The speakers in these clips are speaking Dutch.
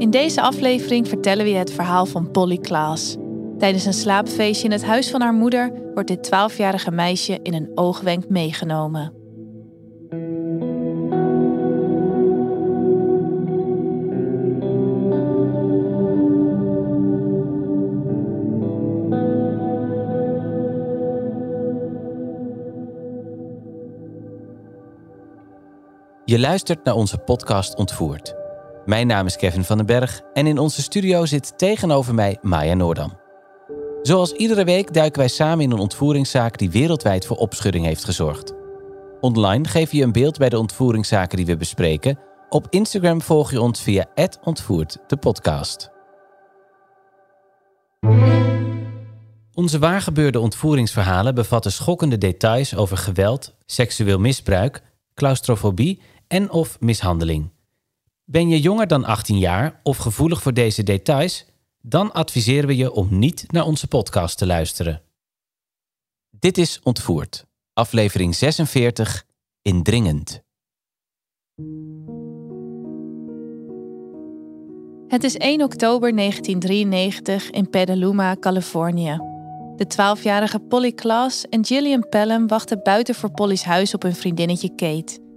In deze aflevering vertellen we je het verhaal van Polly Klaas. Tijdens een slaapfeestje in het huis van haar moeder wordt dit 12-jarige meisje in een oogwenk meegenomen. Je luistert naar onze podcast Ontvoerd. Mijn naam is Kevin van den Berg en in onze studio zit tegenover mij Maya Noordam. Zoals iedere week duiken wij samen in een ontvoeringszaak die wereldwijd voor opschudding heeft gezorgd. Online geef je een beeld bij de ontvoeringszaken die we bespreken. Op Instagram volg je ons via ontvoerd, de podcast. Onze waargebeurde ontvoeringsverhalen bevatten schokkende details over geweld, seksueel misbruik, claustrofobie en of mishandeling. Ben je jonger dan 18 jaar of gevoelig voor deze details? Dan adviseren we je om niet naar onze podcast te luisteren. Dit is Ontvoerd, aflevering 46, Indringend. Het is 1 oktober 1993 in Petaluma, Californië. De 12-jarige Polly Klaas en Gillian Pelham wachten buiten voor Polly's huis op hun vriendinnetje Kate.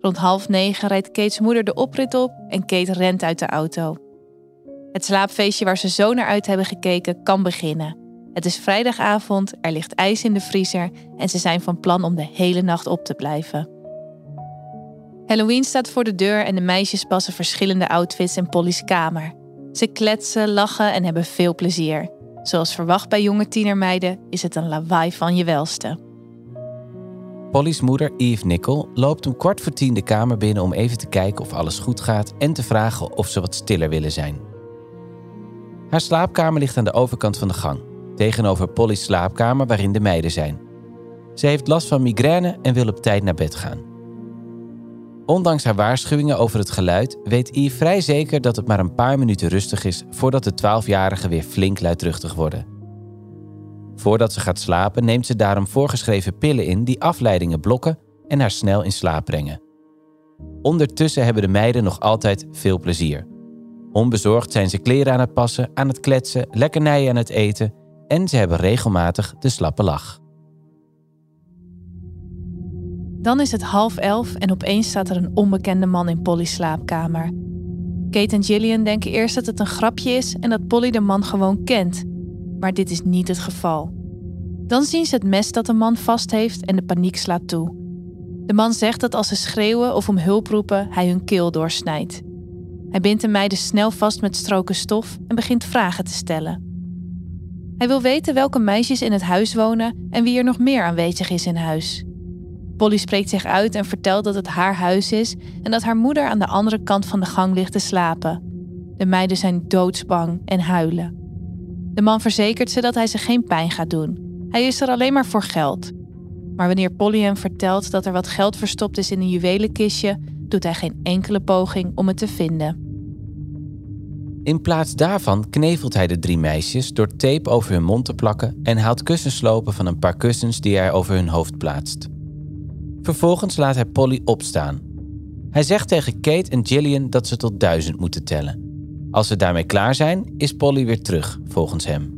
Rond half negen rijdt Kate's moeder de oprit op en Kate rent uit de auto. Het slaapfeestje waar ze zo naar uit hebben gekeken kan beginnen. Het is vrijdagavond, er ligt ijs in de vriezer en ze zijn van plan om de hele nacht op te blijven. Halloween staat voor de deur en de meisjes passen verschillende outfits in Polly's kamer. Ze kletsen, lachen en hebben veel plezier. Zoals verwacht bij jonge tienermeiden is het een lawaai van je welste. Polly's moeder, Eve Nickel, loopt om kwart voor tien de kamer binnen om even te kijken of alles goed gaat en te vragen of ze wat stiller willen zijn. Haar slaapkamer ligt aan de overkant van de gang, tegenover Polly's slaapkamer waarin de meiden zijn. Ze heeft last van migraine en wil op tijd naar bed gaan. Ondanks haar waarschuwingen over het geluid weet Eve vrij zeker dat het maar een paar minuten rustig is voordat de 12-jarigen weer flink luidruchtig worden. Voordat ze gaat slapen neemt ze daarom voorgeschreven pillen in die afleidingen blokken en haar snel in slaap brengen. Ondertussen hebben de meiden nog altijd veel plezier. Onbezorgd zijn ze kleren aan het passen, aan het kletsen, lekkernijen aan het eten en ze hebben regelmatig de slappe lach. Dan is het half elf en opeens staat er een onbekende man in Polly's slaapkamer. Kate en Gillian denken eerst dat het een grapje is en dat Polly de man gewoon kent maar dit is niet het geval. Dan zien ze het mes dat de man vast heeft en de paniek slaat toe. De man zegt dat als ze schreeuwen of om hulp roepen, hij hun keel doorsnijdt. Hij bindt de meiden snel vast met stroken stof en begint vragen te stellen. Hij wil weten welke meisjes in het huis wonen en wie er nog meer aanwezig is in huis. Polly spreekt zich uit en vertelt dat het haar huis is en dat haar moeder aan de andere kant van de gang ligt te slapen. De meiden zijn doodsbang en huilen. De man verzekert ze dat hij ze geen pijn gaat doen. Hij is er alleen maar voor geld. Maar wanneer Polly hem vertelt dat er wat geld verstopt is in een juwelenkistje, doet hij geen enkele poging om het te vinden. In plaats daarvan knevelt hij de drie meisjes door tape over hun mond te plakken en haalt kussenslopen van een paar kussens die hij over hun hoofd plaatst. Vervolgens laat hij Polly opstaan. Hij zegt tegen Kate en Gillian dat ze tot duizend moeten tellen. Als ze daarmee klaar zijn, is Polly weer terug, volgens hem.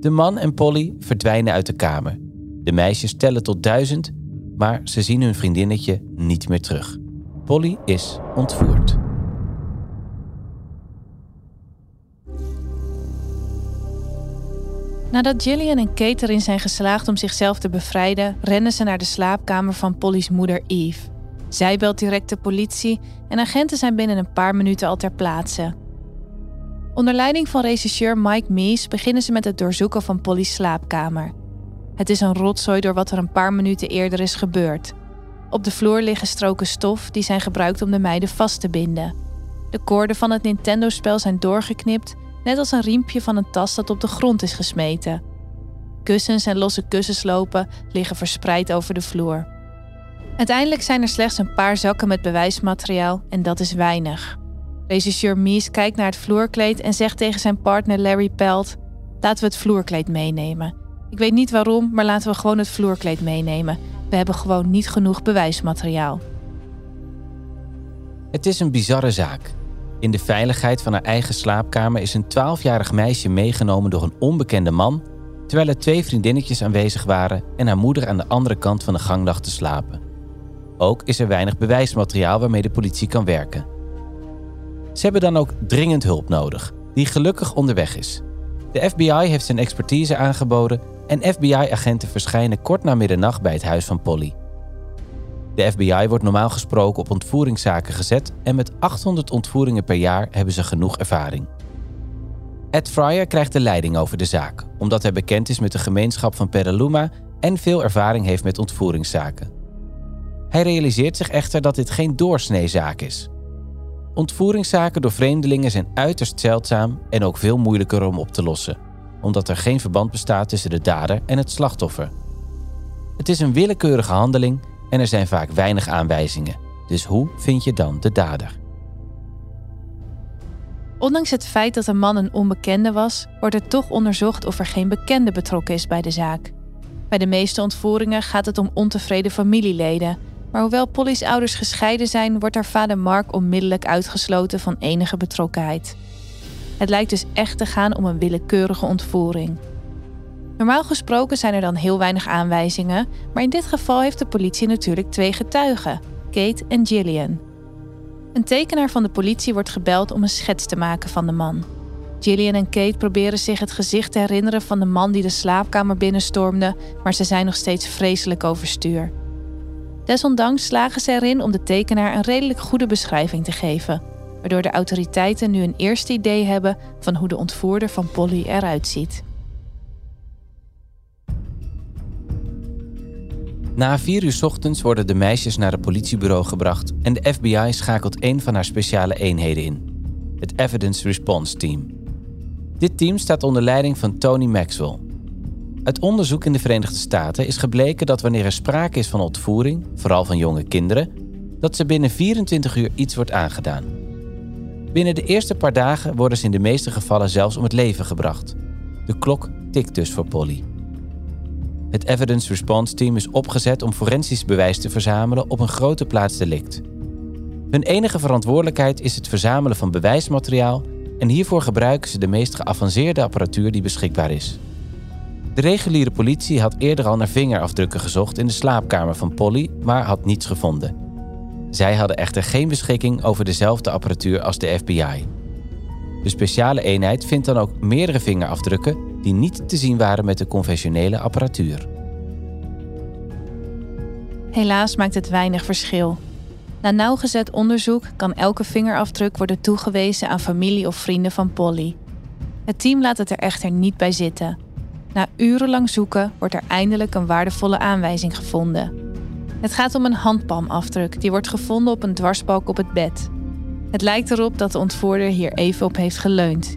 De man en Polly verdwijnen uit de kamer. De meisjes tellen tot duizend, maar ze zien hun vriendinnetje niet meer terug. Polly is ontvoerd. Nadat Gillian en Kate erin zijn geslaagd om zichzelf te bevrijden, rennen ze naar de slaapkamer van Polly's moeder Eve. Zij belt direct de politie en agenten zijn binnen een paar minuten al ter plaatse. Onder leiding van regisseur Mike Mees beginnen ze met het doorzoeken van Polly's slaapkamer. Het is een rotzooi door wat er een paar minuten eerder is gebeurd. Op de vloer liggen stroken stof die zijn gebruikt om de meiden vast te binden. De koorden van het Nintendo-spel zijn doorgeknipt, net als een riempje van een tas dat op de grond is gesmeten. Kussens en losse kussenslopen liggen verspreid over de vloer. Uiteindelijk zijn er slechts een paar zakken met bewijsmateriaal en dat is weinig. Regisseur Mies kijkt naar het vloerkleed en zegt tegen zijn partner Larry Pelt: Laten we het vloerkleed meenemen. Ik weet niet waarom, maar laten we gewoon het vloerkleed meenemen. We hebben gewoon niet genoeg bewijsmateriaal. Het is een bizarre zaak. In de veiligheid van haar eigen slaapkamer is een 12-jarig meisje meegenomen door een onbekende man, terwijl er twee vriendinnetjes aanwezig waren en haar moeder aan de andere kant van de gang lag te slapen. Ook is er weinig bewijsmateriaal waarmee de politie kan werken. Ze hebben dan ook dringend hulp nodig, die gelukkig onderweg is. De FBI heeft zijn expertise aangeboden en FBI-agenten verschijnen kort na middernacht bij het huis van Polly. De FBI wordt normaal gesproken op ontvoeringszaken gezet en met 800 ontvoeringen per jaar hebben ze genoeg ervaring. Ed Fryer krijgt de leiding over de zaak, omdat hij bekend is met de gemeenschap van Petaluma en veel ervaring heeft met ontvoeringszaken. Hij realiseert zich echter dat dit geen doorsneezaak is. Ontvoeringszaken door vreemdelingen zijn uiterst zeldzaam en ook veel moeilijker om op te lossen, omdat er geen verband bestaat tussen de dader en het slachtoffer. Het is een willekeurige handeling en er zijn vaak weinig aanwijzingen. Dus hoe vind je dan de dader? Ondanks het feit dat de man een onbekende was, wordt er toch onderzocht of er geen bekende betrokken is bij de zaak. Bij de meeste ontvoeringen gaat het om ontevreden familieleden, maar hoewel Polly's ouders gescheiden zijn, wordt haar vader Mark onmiddellijk uitgesloten van enige betrokkenheid. Het lijkt dus echt te gaan om een willekeurige ontvoering. Normaal gesproken zijn er dan heel weinig aanwijzingen, maar in dit geval heeft de politie natuurlijk twee getuigen, Kate en Gillian. Een tekenaar van de politie wordt gebeld om een schets te maken van de man. Gillian en Kate proberen zich het gezicht te herinneren van de man die de slaapkamer binnenstormde, maar ze zijn nog steeds vreselijk overstuur. Desondanks slagen ze erin om de tekenaar een redelijk goede beschrijving te geven, waardoor de autoriteiten nu een eerste idee hebben van hoe de ontvoerder van Polly eruit ziet. Na vier uur ochtends worden de meisjes naar het politiebureau gebracht en de FBI schakelt een van haar speciale eenheden in: het Evidence Response Team. Dit team staat onder leiding van Tony Maxwell. Uit onderzoek in de Verenigde Staten is gebleken dat wanneer er sprake is van ontvoering, vooral van jonge kinderen, dat ze binnen 24 uur iets wordt aangedaan. Binnen de eerste paar dagen worden ze in de meeste gevallen zelfs om het leven gebracht. De klok tikt dus voor Polly. Het Evidence Response Team is opgezet om forensisch bewijs te verzamelen op een grote plaats delict. Hun enige verantwoordelijkheid is het verzamelen van bewijsmateriaal en hiervoor gebruiken ze de meest geavanceerde apparatuur die beschikbaar is. De reguliere politie had eerder al naar vingerafdrukken gezocht in de slaapkamer van Polly, maar had niets gevonden. Zij hadden echter geen beschikking over dezelfde apparatuur als de FBI. De speciale eenheid vindt dan ook meerdere vingerafdrukken die niet te zien waren met de conventionele apparatuur. Helaas maakt het weinig verschil. Na nauwgezet onderzoek kan elke vingerafdruk worden toegewezen aan familie of vrienden van Polly. Het team laat het er echter niet bij zitten. Na urenlang zoeken wordt er eindelijk een waardevolle aanwijzing gevonden. Het gaat om een handpalmafdruk die wordt gevonden op een dwarsbalk op het bed. Het lijkt erop dat de ontvoerder hier even op heeft geleund.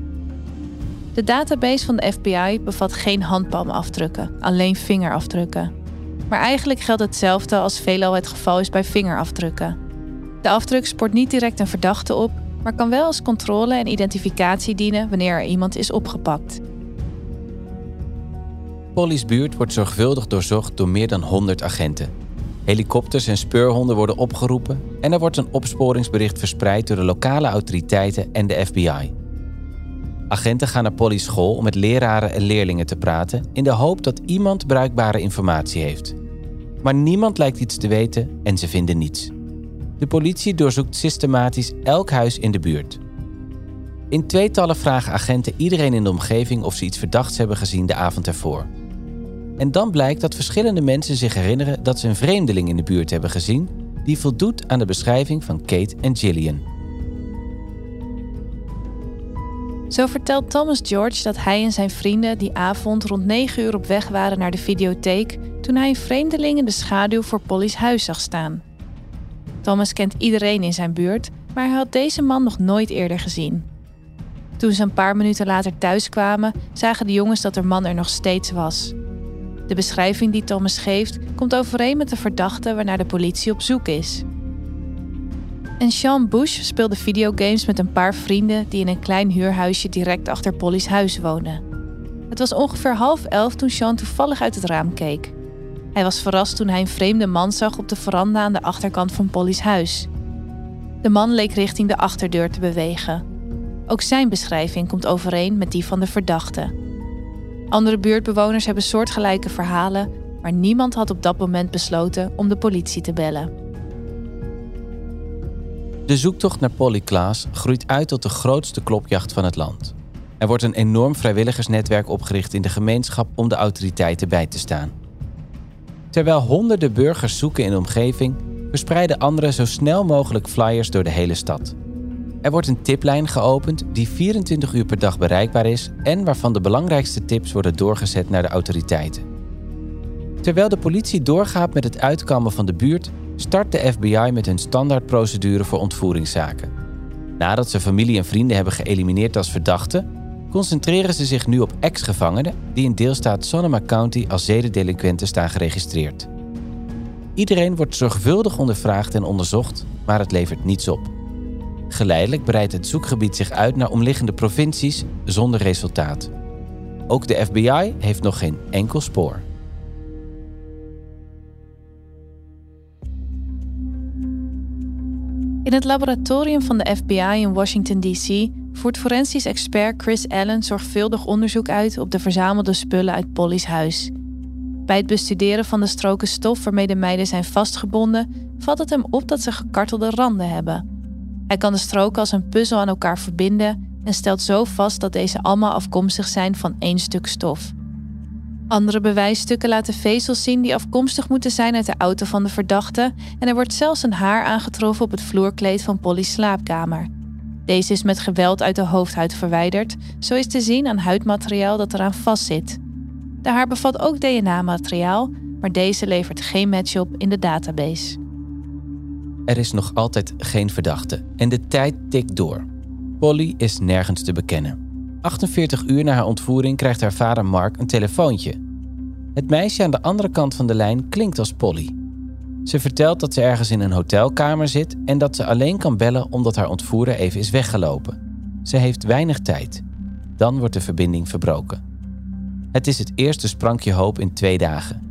De database van de FBI bevat geen handpalmafdrukken, alleen vingerafdrukken. Maar eigenlijk geldt hetzelfde als veelal het geval is bij vingerafdrukken. De afdruk spoort niet direct een verdachte op, maar kan wel als controle en identificatie dienen wanneer er iemand is opgepakt. Polly's buurt wordt zorgvuldig doorzocht door meer dan 100 agenten. Helikopters en speurhonden worden opgeroepen en er wordt een opsporingsbericht verspreid door de lokale autoriteiten en de FBI. Agenten gaan naar Polly's school om met leraren en leerlingen te praten in de hoop dat iemand bruikbare informatie heeft. Maar niemand lijkt iets te weten en ze vinden niets. De politie doorzoekt systematisch elk huis in de buurt. In tweetallen vragen agenten iedereen in de omgeving of ze iets verdachts hebben gezien de avond ervoor. En dan blijkt dat verschillende mensen zich herinneren dat ze een vreemdeling in de buurt hebben gezien die voldoet aan de beschrijving van Kate en Gillian. Zo vertelt Thomas George dat hij en zijn vrienden die avond rond 9 uur op weg waren naar de videotheek toen hij een vreemdeling in de schaduw voor Polly's huis zag staan. Thomas kent iedereen in zijn buurt, maar hij had deze man nog nooit eerder gezien. Toen ze een paar minuten later thuis kwamen, zagen de jongens dat de man er nog steeds was. De beschrijving die Thomas geeft komt overeen met de verdachte waarnaar de politie op zoek is. En Sean Bush speelde videogames met een paar vrienden die in een klein huurhuisje direct achter Polly's huis woonden. Het was ongeveer half elf toen Sean toevallig uit het raam keek. Hij was verrast toen hij een vreemde man zag op de veranda aan de achterkant van Polly's huis. De man leek richting de achterdeur te bewegen. Ook zijn beschrijving komt overeen met die van de verdachte. Andere buurtbewoners hebben soortgelijke verhalen, maar niemand had op dat moment besloten om de politie te bellen. De zoektocht naar Polly Klaas groeit uit tot de grootste klopjacht van het land. Er wordt een enorm vrijwilligersnetwerk opgericht in de gemeenschap om de autoriteiten bij te staan. Terwijl honderden burgers zoeken in de omgeving, verspreiden anderen zo snel mogelijk flyers door de hele stad. Er wordt een tiplijn geopend die 24 uur per dag bereikbaar is en waarvan de belangrijkste tips worden doorgezet naar de autoriteiten. Terwijl de politie doorgaat met het uitkammen van de buurt, start de FBI met hun standaardprocedure voor ontvoeringszaken. Nadat ze familie en vrienden hebben geëlimineerd als verdachten, concentreren ze zich nu op ex-gevangenen die in deelstaat Sonoma County als zedendelinquenten staan geregistreerd. Iedereen wordt zorgvuldig ondervraagd en onderzocht, maar het levert niets op. Geleidelijk breidt het zoekgebied zich uit naar omliggende provincies zonder resultaat. Ook de FBI heeft nog geen enkel spoor. In het laboratorium van de FBI in Washington, D.C. voert forensisch expert Chris Allen zorgvuldig onderzoek uit op de verzamelde spullen uit Polly's huis. Bij het bestuderen van de stroken stof waarmee de meiden zijn vastgebonden, valt het hem op dat ze gekartelde randen hebben. Hij kan de stroken als een puzzel aan elkaar verbinden en stelt zo vast dat deze allemaal afkomstig zijn van één stuk stof. Andere bewijsstukken laten vezels zien die afkomstig moeten zijn uit de auto van de verdachte en er wordt zelfs een haar aangetroffen op het vloerkleed van Polly's slaapkamer. Deze is met geweld uit de hoofdhuid verwijderd, zo is te zien aan huidmateriaal dat eraan vastzit. De haar bevat ook DNA-materiaal, maar deze levert geen match op in de database. Er is nog altijd geen verdachte en de tijd tikt door. Polly is nergens te bekennen. 48 uur na haar ontvoering krijgt haar vader Mark een telefoontje. Het meisje aan de andere kant van de lijn klinkt als Polly. Ze vertelt dat ze ergens in een hotelkamer zit en dat ze alleen kan bellen omdat haar ontvoerder even is weggelopen. Ze heeft weinig tijd. Dan wordt de verbinding verbroken. Het is het eerste sprankje hoop in twee dagen.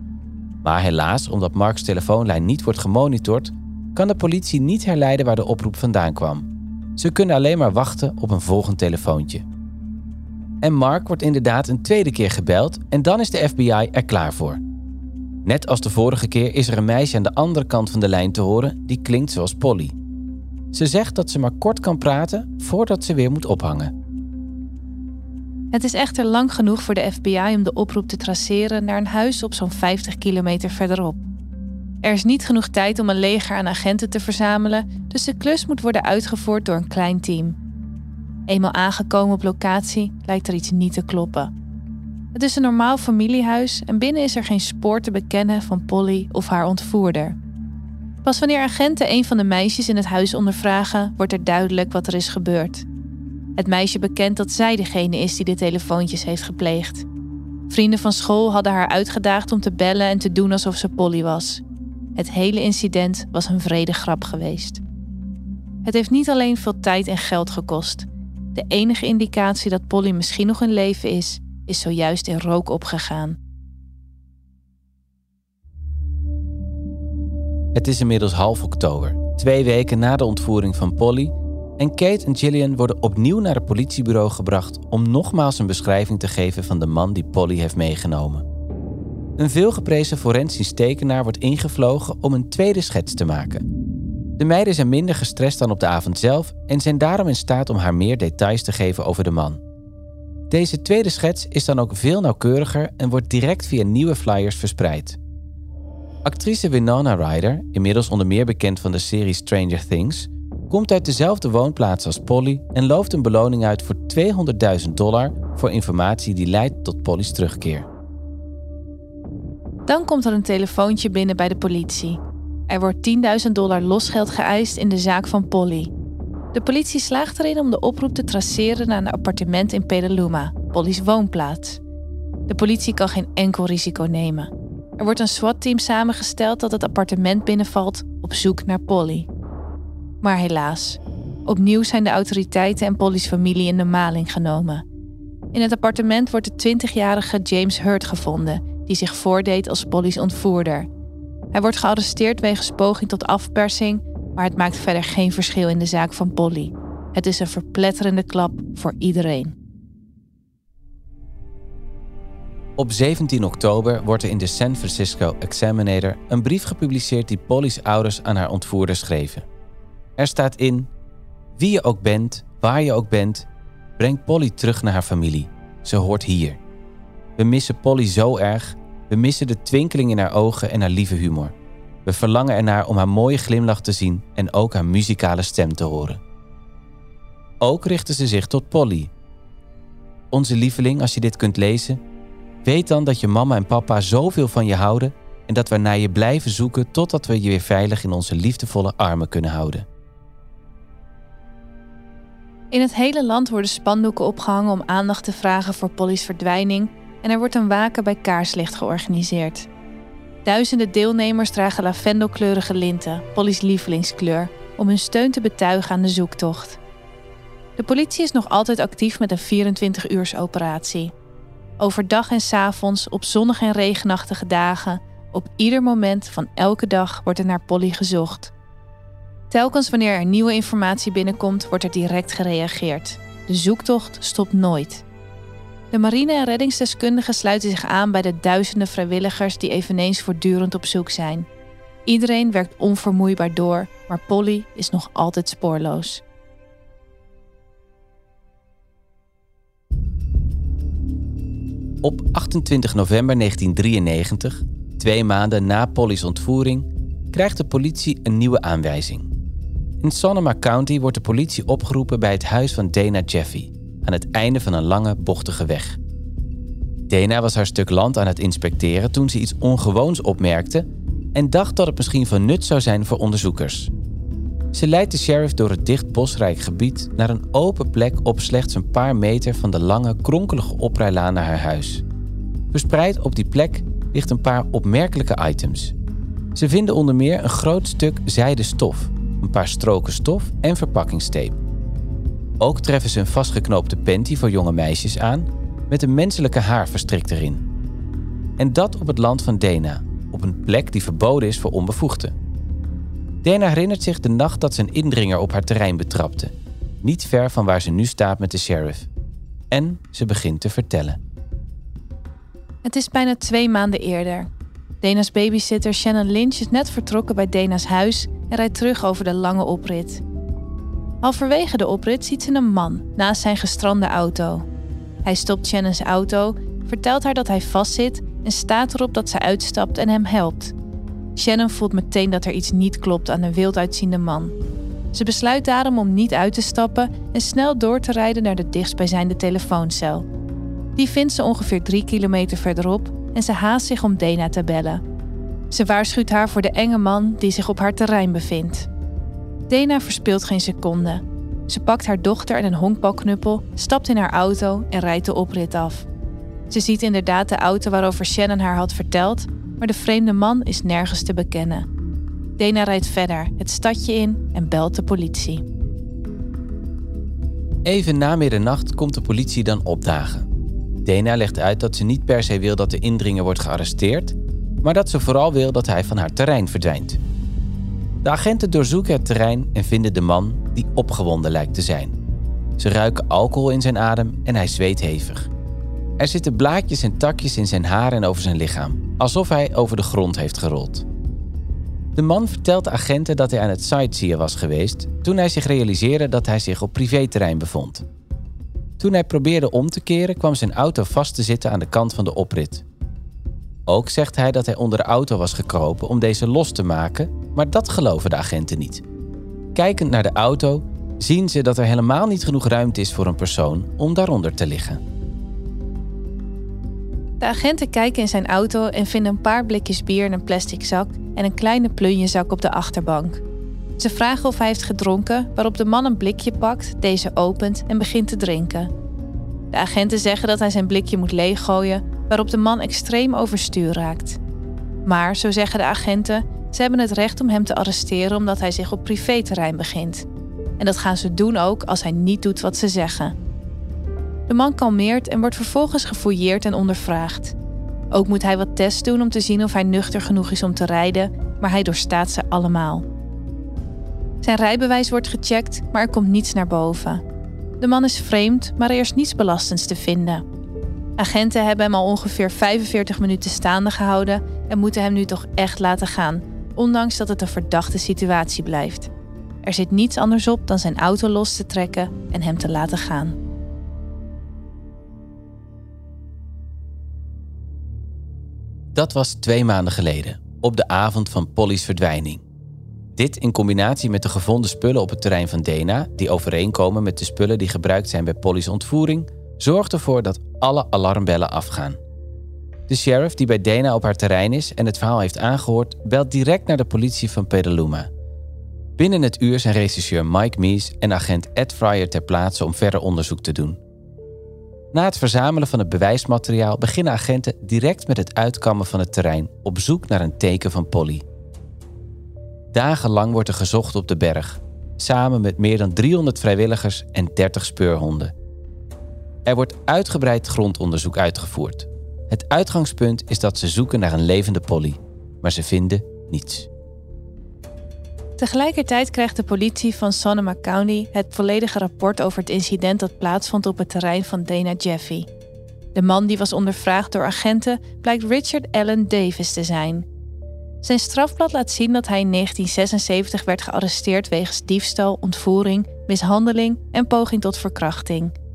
Maar helaas, omdat Marks telefoonlijn niet wordt gemonitord, kan de politie niet herleiden waar de oproep vandaan kwam. Ze kunnen alleen maar wachten op een volgend telefoontje. En Mark wordt inderdaad een tweede keer gebeld en dan is de FBI er klaar voor. Net als de vorige keer is er een meisje aan de andere kant van de lijn te horen die klinkt zoals Polly. Ze zegt dat ze maar kort kan praten voordat ze weer moet ophangen. Het is echter lang genoeg voor de FBI om de oproep te traceren naar een huis op zo'n 50 kilometer verderop. Er is niet genoeg tijd om een leger aan agenten te verzamelen, dus de klus moet worden uitgevoerd door een klein team. Eenmaal aangekomen op locatie lijkt er iets niet te kloppen. Het is een normaal familiehuis en binnen is er geen spoor te bekennen van Polly of haar ontvoerder. Pas wanneer agenten een van de meisjes in het huis ondervragen, wordt er duidelijk wat er is gebeurd. Het meisje bekent dat zij degene is die de telefoontjes heeft gepleegd. Vrienden van school hadden haar uitgedaagd om te bellen en te doen alsof ze Polly was. Het hele incident was een vrede grap geweest. Het heeft niet alleen veel tijd en geld gekost. De enige indicatie dat Polly misschien nog in leven is, is zojuist in rook opgegaan. Het is inmiddels half oktober, twee weken na de ontvoering van Polly, en Kate en Gillian worden opnieuw naar het politiebureau gebracht om nogmaals een beschrijving te geven van de man die Polly heeft meegenomen. Een veelgeprezen forensisch tekenaar wordt ingevlogen om een tweede schets te maken. De meiden zijn minder gestrest dan op de avond zelf en zijn daarom in staat om haar meer details te geven over de man. Deze tweede schets is dan ook veel nauwkeuriger en wordt direct via nieuwe flyers verspreid. Actrice Winona Ryder, inmiddels onder meer bekend van de serie Stranger Things, komt uit dezelfde woonplaats als Polly en looft een beloning uit voor 200.000 dollar voor informatie die leidt tot Polly's terugkeer. Dan komt er een telefoontje binnen bij de politie. Er wordt 10.000 dollar losgeld geëist in de zaak van Polly. De politie slaagt erin om de oproep te traceren naar een appartement in Petaluma, Polly's woonplaats. De politie kan geen enkel risico nemen. Er wordt een SWAT-team samengesteld dat het appartement binnenvalt op zoek naar Polly. Maar helaas, opnieuw zijn de autoriteiten en Polly's familie in de maling genomen. In het appartement wordt de 20-jarige James Hurt gevonden, die zich voordeed als Polly's ontvoerder. Hij wordt gearresteerd wegens poging tot afpersing, maar het maakt verder geen verschil in de zaak van Polly. Het is een verpletterende klap voor iedereen. Op 17 oktober wordt er in de San Francisco Examiner een brief gepubliceerd die Polly's ouders aan haar ontvoerder schreven. Er staat in: Wie je ook bent, waar je ook bent, breng Polly terug naar haar familie. Ze hoort hier. We missen Polly zo erg. We missen de twinkeling in haar ogen en haar lieve humor. We verlangen ernaar om haar mooie glimlach te zien en ook haar muzikale stem te horen. Ook richten ze zich tot Polly. Onze lieveling, als je dit kunt lezen, weet dan dat je mama en papa zoveel van je houden en dat we naar je blijven zoeken totdat we je weer veilig in onze liefdevolle armen kunnen houden. In het hele land worden spandoeken opgehangen om aandacht te vragen voor Polly's verdwijning en er wordt een waken bij kaarslicht georganiseerd. Duizenden deelnemers dragen lavendelkleurige linten, Polly's lievelingskleur, om hun steun te betuigen aan de zoektocht. De politie is nog altijd actief met een 24-uursoperatie. Overdag en s avonds, op zonnige en regenachtige dagen, op ieder moment van elke dag wordt er naar Polly gezocht. Telkens wanneer er nieuwe informatie binnenkomt, wordt er direct gereageerd. De zoektocht stopt nooit. De marine- en reddingsdeskundigen sluiten zich aan bij de duizenden vrijwilligers die eveneens voortdurend op zoek zijn. Iedereen werkt onvermoeibaar door, maar Polly is nog altijd spoorloos. Op 28 november 1993, twee maanden na Polly's ontvoering, krijgt de politie een nieuwe aanwijzing. In Sonoma County wordt de politie opgeroepen bij het huis van Dana Jeffy, aan het einde van een lange, bochtige weg. Dana was haar stuk land aan het inspecteren toen ze iets ongewoons opmerkte en dacht dat het misschien van nut zou zijn voor onderzoekers. Ze leidt de sheriff door het dicht bosrijk gebied naar een open plek op slechts een paar meter van de lange, kronkelige oprijlaan naar haar huis. Verspreid op die plek ligt een paar opmerkelijke items. Ze vinden onder meer een groot stuk zijden stof, een paar stroken stof en verpakkingstape. Ook treffen ze een vastgeknoopte panty voor jonge meisjes aan met een menselijke haar verstrikt erin. En dat op het land van Dena, op een plek die verboden is voor onbevoegden. Dana herinnert zich de nacht dat ze een indringer op haar terrein betrapte, niet ver van waar ze nu staat met de sheriff. En ze begint te vertellen. Het is bijna twee maanden eerder. Dana's babysitter Shannon Lynch is net vertrokken bij Dana's huis en rijdt terug over de lange oprit. Halverwege de oprit ziet ze een man naast zijn gestrande auto. Hij stopt Shannon's auto, vertelt haar dat hij vastzit en staat erop dat ze uitstapt en hem helpt. Shannon voelt meteen dat er iets niet klopt aan de wild uitziende man. Ze besluit daarom om niet uit te stappen en snel door te rijden naar de dichtstbijzijnde telefooncel. Die vindt ze ongeveer drie kilometer verderop en ze haast zich om Dana te bellen. Ze waarschuwt haar voor de enge man die zich op haar terrein bevindt. Dana verspeelt geen seconde. Ze pakt haar dochter en een honkbalknuppel, stapt in haar auto en rijdt de oprit af. Ze ziet inderdaad de auto waarover Shannon haar had verteld maar de vreemde man is nergens te bekennen. Dana rijdt verder het stadje in en belt de politie. Even na middernacht komt de politie dan opdagen. Dana legt uit dat ze niet per se wil dat de indringer wordt gearresteerd, maar dat ze vooral wil dat hij van haar terrein verdwijnt. De agenten doorzoeken het terrein en vinden de man die opgewonden lijkt te zijn. Ze ruiken alcohol in zijn adem en hij zweet hevig. Er zitten blaadjes en takjes in zijn haar en over zijn lichaam alsof hij over de grond heeft gerold. De man vertelt de agenten dat hij aan het sightseeën was geweest toen hij zich realiseerde dat hij zich op privéterrein bevond. Toen hij probeerde om te keren, kwam zijn auto vast te zitten aan de kant van de oprit. Ook zegt hij dat hij onder de auto was gekropen om deze los te maken, maar dat geloven de agenten niet. Kijkend naar de auto zien ze dat er helemaal niet genoeg ruimte is voor een persoon om daaronder te liggen. De agenten kijken in zijn auto en vinden een paar blikjes bier in een plastic zak en een kleine plunjezak op de achterbank. Ze vragen of hij heeft gedronken, waarop de man een blikje pakt, deze opent en begint te drinken. De agenten zeggen dat hij zijn blikje moet leeggooien, waarop de man extreem overstuur raakt. Maar, zo zeggen de agenten, ze hebben het recht om hem te arresteren omdat hij zich op privéterrein begint. En dat gaan ze doen ook als hij niet doet wat ze zeggen. De man kalmeert en wordt vervolgens gefouilleerd en ondervraagd. Ook moet hij wat tests doen om te zien of hij nuchter genoeg is om te rijden, maar hij doorstaat ze allemaal. Zijn rijbewijs wordt gecheckt, maar er komt niets naar boven. De man is vreemd, maar er is niets belastends te vinden. Agenten hebben hem al ongeveer 45 minuten staande gehouden en moeten hem nu toch echt laten gaan, ondanks dat het een verdachte situatie blijft. Er zit niets anders op dan zijn auto los te trekken en hem te laten gaan. Dat was twee maanden geleden, op de avond van Polly's verdwijning. Dit in combinatie met de gevonden spullen op het terrein van Dena, die overeenkomen met de spullen die gebruikt zijn bij Polly's ontvoering, zorgt ervoor dat alle alarmbellen afgaan. De sheriff die bij Dana op haar terrein is en het verhaal heeft aangehoord, belt direct naar de politie van Petaluma. Binnen het uur zijn regisseur Mike Mees en agent Ed Fryer ter plaatse om verder onderzoek te doen. Na het verzamelen van het bewijsmateriaal beginnen agenten direct met het uitkammen van het terrein op zoek naar een teken van Polly. Dagenlang wordt er gezocht op de berg, samen met meer dan 300 vrijwilligers en 30 speurhonden. Er wordt uitgebreid grondonderzoek uitgevoerd. Het uitgangspunt is dat ze zoeken naar een levende Polly, maar ze vinden niets. Tegelijkertijd krijgt de politie van Sonoma County het volledige rapport over het incident dat plaatsvond op het terrein van Dana Jeffy. De man die was ondervraagd door agenten blijkt Richard Allen Davis te zijn. Zijn strafblad laat zien dat hij in 1976 werd gearresteerd wegens diefstal, ontvoering, mishandeling en poging tot verkrachting.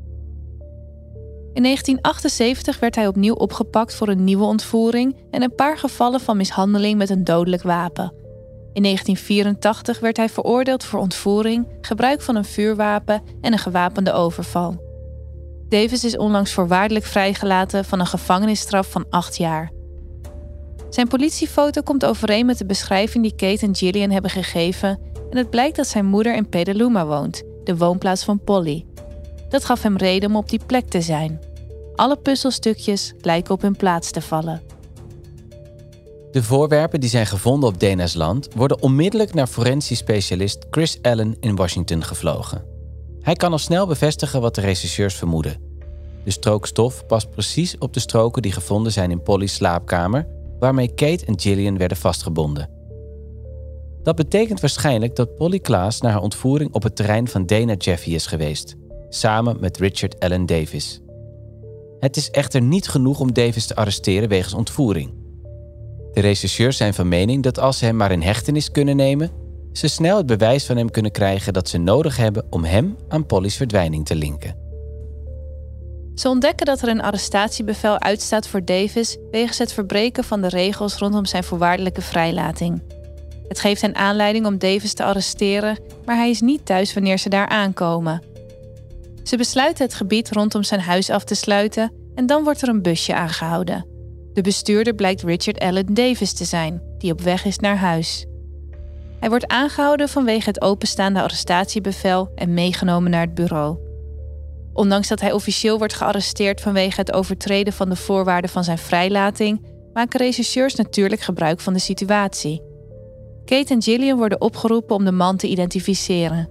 In 1978 werd hij opnieuw opgepakt voor een nieuwe ontvoering en een paar gevallen van mishandeling met een dodelijk wapen. In 1984 werd hij veroordeeld voor ontvoering, gebruik van een vuurwapen en een gewapende overval. Davis is onlangs voorwaardelijk vrijgelaten van een gevangenisstraf van acht jaar. Zijn politiefoto komt overeen met de beschrijving die Kate en Gillian hebben gegeven en het blijkt dat zijn moeder in Petaluma woont, de woonplaats van Polly. Dat gaf hem reden om op die plek te zijn. Alle puzzelstukjes lijken op hun plaats te vallen. De voorwerpen die zijn gevonden op Dana's land worden onmiddellijk naar forensisch specialist Chris Allen in Washington gevlogen. Hij kan al snel bevestigen wat de rechercheurs vermoeden. De strook stof past precies op de stroken die gevonden zijn in Polly's slaapkamer, waarmee Kate en Gillian werden vastgebonden. Dat betekent waarschijnlijk dat Polly Klaas naar haar ontvoering op het terrein van Dana Jeffy is geweest, samen met Richard Allen Davis. Het is echter niet genoeg om Davis te arresteren wegens ontvoering. De rechercheurs zijn van mening dat als ze hem maar in hechtenis kunnen nemen, ze snel het bewijs van hem kunnen krijgen dat ze nodig hebben om hem aan Polly's verdwijning te linken. Ze ontdekken dat er een arrestatiebevel uitstaat voor Davis wegens het verbreken van de regels rondom zijn voorwaardelijke vrijlating. Het geeft hen aanleiding om Davis te arresteren, maar hij is niet thuis wanneer ze daar aankomen. Ze besluiten het gebied rondom zijn huis af te sluiten en dan wordt er een busje aangehouden. De bestuurder blijkt Richard Allen Davis te zijn, die op weg is naar huis. Hij wordt aangehouden vanwege het openstaande arrestatiebevel en meegenomen naar het bureau. Ondanks dat hij officieel wordt gearresteerd vanwege het overtreden van de voorwaarden van zijn vrijlating, maken rechercheurs natuurlijk gebruik van de situatie. Kate en Gillian worden opgeroepen om de man te identificeren.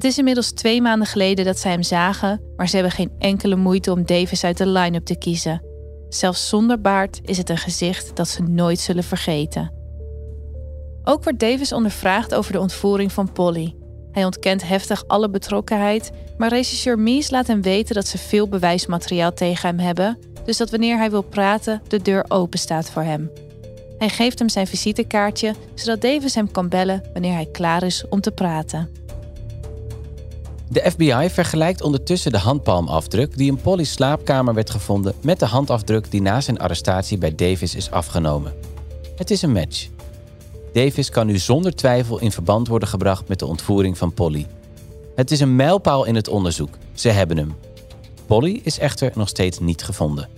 Het is inmiddels twee maanden geleden dat zij hem zagen, maar ze hebben geen enkele moeite om Davis uit de line-up te kiezen. Zelfs zonder baard is het een gezicht dat ze nooit zullen vergeten. Ook wordt Davis ondervraagd over de ontvoering van Polly. Hij ontkent heftig alle betrokkenheid, maar regisseur Mies laat hem weten dat ze veel bewijsmateriaal tegen hem hebben, dus dat wanneer hij wil praten, de deur open staat voor hem. Hij geeft hem zijn visitekaartje, zodat Davis hem kan bellen wanneer hij klaar is om te praten. De FBI vergelijkt ondertussen de handpalmafdruk die in Polly's slaapkamer werd gevonden met de handafdruk die na zijn arrestatie bij Davis is afgenomen. Het is een match. Davis kan nu zonder twijfel in verband worden gebracht met de ontvoering van Polly. Het is een mijlpaal in het onderzoek. Ze hebben hem. Polly is echter nog steeds niet gevonden.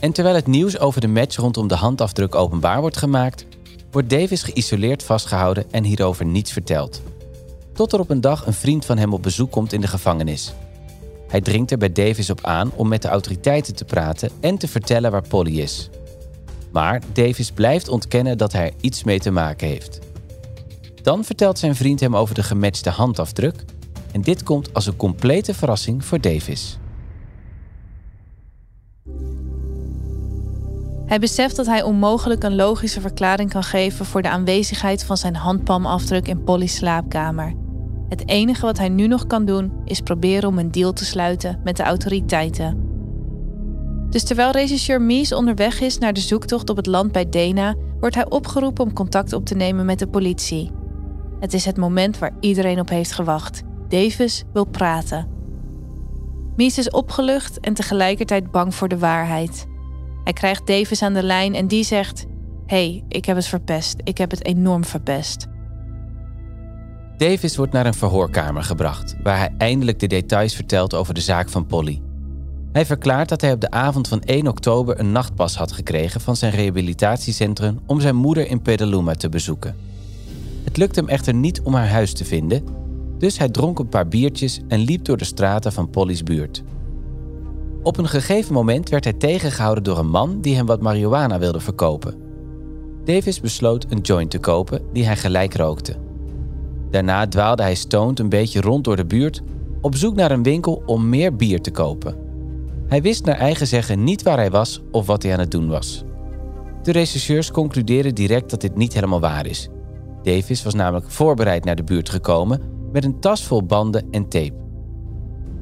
En terwijl het nieuws over de match rondom de handafdruk openbaar wordt gemaakt, wordt Davis geïsoleerd vastgehouden en hierover niets verteld. Tot er op een dag een vriend van hem op bezoek komt in de gevangenis. Hij dringt er bij Davis op aan om met de autoriteiten te praten en te vertellen waar Polly is. Maar Davis blijft ontkennen dat hij er iets mee te maken heeft. Dan vertelt zijn vriend hem over de gematchte handafdruk en dit komt als een complete verrassing voor Davis. Hij beseft dat hij onmogelijk een logische verklaring kan geven voor de aanwezigheid van zijn handpalmafdruk in Polly's slaapkamer. Het enige wat hij nu nog kan doen is proberen om een deal te sluiten met de autoriteiten. Dus terwijl regisseur Mies onderweg is naar de zoektocht op het land bij Dena, wordt hij opgeroepen om contact op te nemen met de politie. Het is het moment waar iedereen op heeft gewacht. Davis wil praten. Mies is opgelucht en tegelijkertijd bang voor de waarheid. Hij krijgt Davis aan de lijn en die zegt: hey, ik heb het verpest. Ik heb het enorm verpest. Davis wordt naar een verhoorkamer gebracht, waar hij eindelijk de details vertelt over de zaak van Polly. Hij verklaart dat hij op de avond van 1 oktober een nachtpas had gekregen van zijn rehabilitatiecentrum om zijn moeder in Petaluma te bezoeken. Het lukt hem echter niet om haar huis te vinden, dus hij dronk een paar biertjes en liep door de straten van Polly's buurt. Op een gegeven moment werd hij tegengehouden door een man die hem wat marihuana wilde verkopen. Davis besloot een joint te kopen die hij gelijk rookte. Daarna dwaalde hij stoned een beetje rond door de buurt op zoek naar een winkel om meer bier te kopen. Hij wist naar eigen zeggen niet waar hij was of wat hij aan het doen was. De rechercheurs concluderen direct dat dit niet helemaal waar is. Davis was namelijk voorbereid naar de buurt gekomen met een tas vol banden en tape.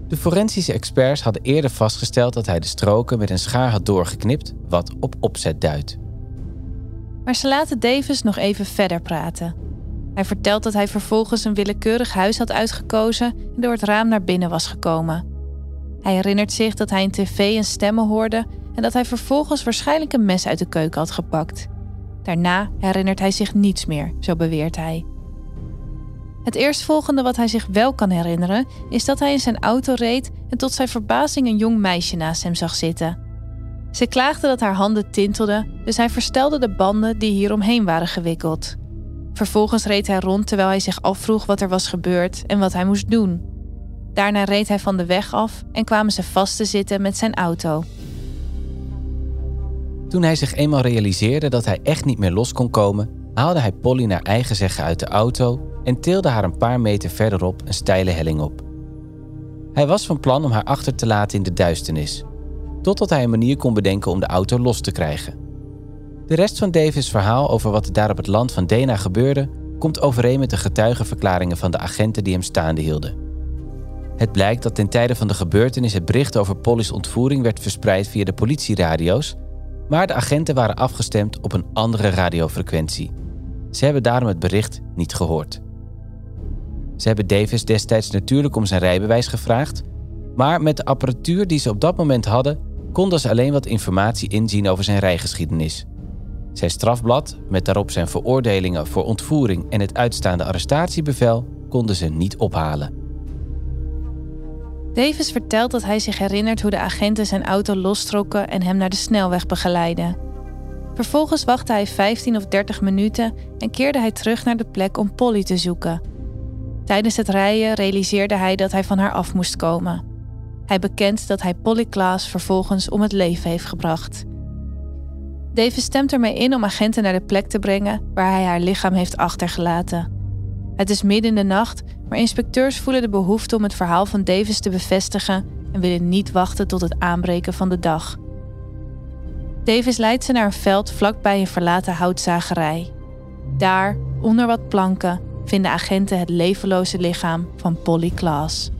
De forensische experts hadden eerder vastgesteld dat hij de stroken met een schaar had doorgeknipt, wat op opzet duidt. Maar ze laten Davis nog even verder praten. Hij vertelt dat hij vervolgens een willekeurig huis had uitgekozen en door het raam naar binnen was gekomen. Hij herinnert zich dat hij in tv een stemmen hoorde en dat hij vervolgens waarschijnlijk een mes uit de keuken had gepakt. Daarna herinnert hij zich niets meer, zo beweert hij. Het eerstvolgende wat hij zich wel kan herinneren is dat hij in zijn auto reed en tot zijn verbazing een jong meisje naast hem zag zitten. Ze klaagde dat haar handen tintelden, dus hij verstelde de banden die hieromheen waren gewikkeld. Vervolgens reed hij rond terwijl hij zich afvroeg wat er was gebeurd en wat hij moest doen. Daarna reed hij van de weg af en kwamen ze vast te zitten met zijn auto. Toen hij zich eenmaal realiseerde dat hij echt niet meer los kon komen, haalde hij Polly naar eigen zeggen uit de auto en tilde haar een paar meter verderop een steile helling op. Hij was van plan om haar achter te laten in de duisternis, totdat hij een manier kon bedenken om de auto los te krijgen. De rest van Davis' verhaal over wat daar op het land van Dena gebeurde, komt overeen met de getuigenverklaringen van de agenten die hem staande hielden. Het blijkt dat ten tijde van de gebeurtenis het bericht over Polly's ontvoering werd verspreid via de politieradio's, maar de agenten waren afgestemd op een andere radiofrequentie. Ze hebben daarom het bericht niet gehoord. Ze hebben Davis destijds natuurlijk om zijn rijbewijs gevraagd, maar met de apparatuur die ze op dat moment hadden, konden ze alleen wat informatie inzien over zijn rijgeschiedenis. Zijn strafblad, met daarop zijn veroordelingen voor ontvoering en het uitstaande arrestatiebevel, konden ze niet ophalen. Davis vertelt dat hij zich herinnert hoe de agenten zijn auto lostrokken en hem naar de snelweg begeleidden. Vervolgens wachtte hij 15 of 30 minuten en keerde hij terug naar de plek om Polly te zoeken. Tijdens het rijden realiseerde hij dat hij van haar af moest komen. Hij bekent dat hij Polly Klaas vervolgens om het leven heeft gebracht. Davis stemt ermee in om agenten naar de plek te brengen waar hij haar lichaam heeft achtergelaten. Het is midden in de nacht, maar inspecteurs voelen de behoefte om het verhaal van Davis te bevestigen en willen niet wachten tot het aanbreken van de dag. Davis leidt ze naar een veld vlakbij een verlaten houtzagerij. Daar, onder wat planken, vinden agenten het levenloze lichaam van Polly Klaas.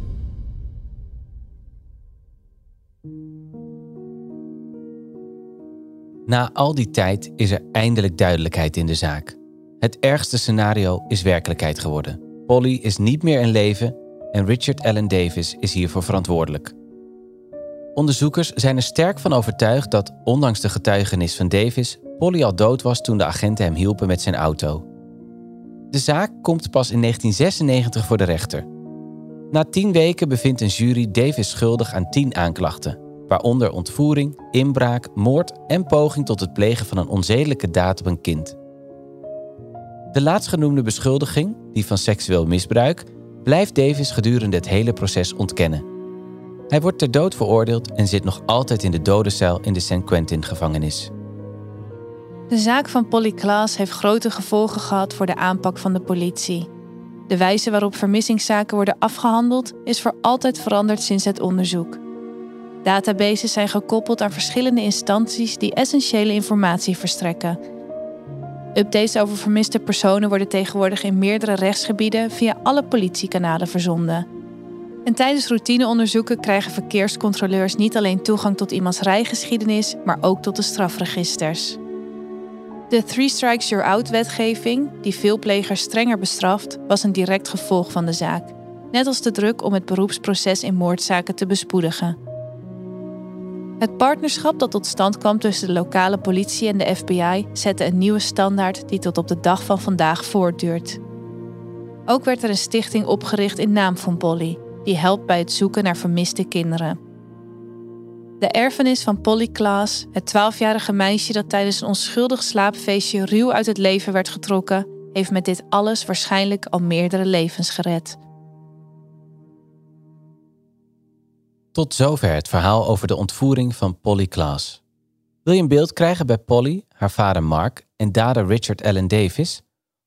Na al die tijd is er eindelijk duidelijkheid in de zaak. Het ergste scenario is werkelijkheid geworden. Polly is niet meer in leven en Richard Allen Davis is hiervoor verantwoordelijk. Onderzoekers zijn er sterk van overtuigd dat, ondanks de getuigenis van Davis, Polly al dood was toen de agenten hem hielpen met zijn auto. De zaak komt pas in 1996 voor de rechter. Na tien weken bevindt een jury Davis schuldig aan tien aanklachten. Waaronder ontvoering, inbraak, moord en poging tot het plegen van een onzedelijke daad op een kind. De laatstgenoemde beschuldiging, die van seksueel misbruik, blijft Davis gedurende het hele proces ontkennen. Hij wordt ter dood veroordeeld en zit nog altijd in de dodencel in de San Quentin-gevangenis. De zaak van Polly Klaas heeft grote gevolgen gehad voor de aanpak van de politie. De wijze waarop vermissingszaken worden afgehandeld is voor altijd veranderd sinds het onderzoek. Databases zijn gekoppeld aan verschillende instanties die essentiële informatie verstrekken. Updates over vermiste personen worden tegenwoordig in meerdere rechtsgebieden via alle politiekanalen verzonden. En tijdens routineonderzoeken krijgen verkeerscontroleurs niet alleen toegang tot iemands rijgeschiedenis, maar ook tot de strafregisters. De Three Strikes You're Out-wetgeving, die veel plegers strenger bestraft, was een direct gevolg van de zaak. Net als de druk om het beroepsproces in moordzaken te bespoedigen. Het partnerschap dat tot stand kwam tussen de lokale politie en de FBI zette een nieuwe standaard die tot op de dag van vandaag voortduurt. Ook werd er een stichting opgericht in naam van Polly, die helpt bij het zoeken naar vermiste kinderen. De erfenis van Polly Klaas, het 12-jarige meisje dat tijdens een onschuldig slaapfeestje ruw uit het leven werd getrokken, heeft met dit alles waarschijnlijk al meerdere levens gered. Tot zover het verhaal over de ontvoering van Polly Klaas. Wil je een beeld krijgen bij Polly, haar vader Mark en dader Richard Allen Davis?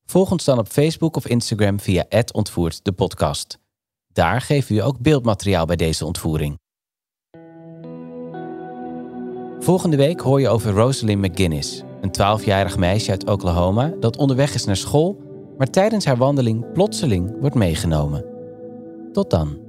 Volg ons dan op Facebook of Instagram via ontvoerd de podcast. Daar geven we ook beeldmateriaal bij deze ontvoering. Volgende week hoor je over Rosalind McGuinness, een 12-jarig meisje uit Oklahoma dat onderweg is naar school, maar tijdens haar wandeling plotseling wordt meegenomen. Tot dan.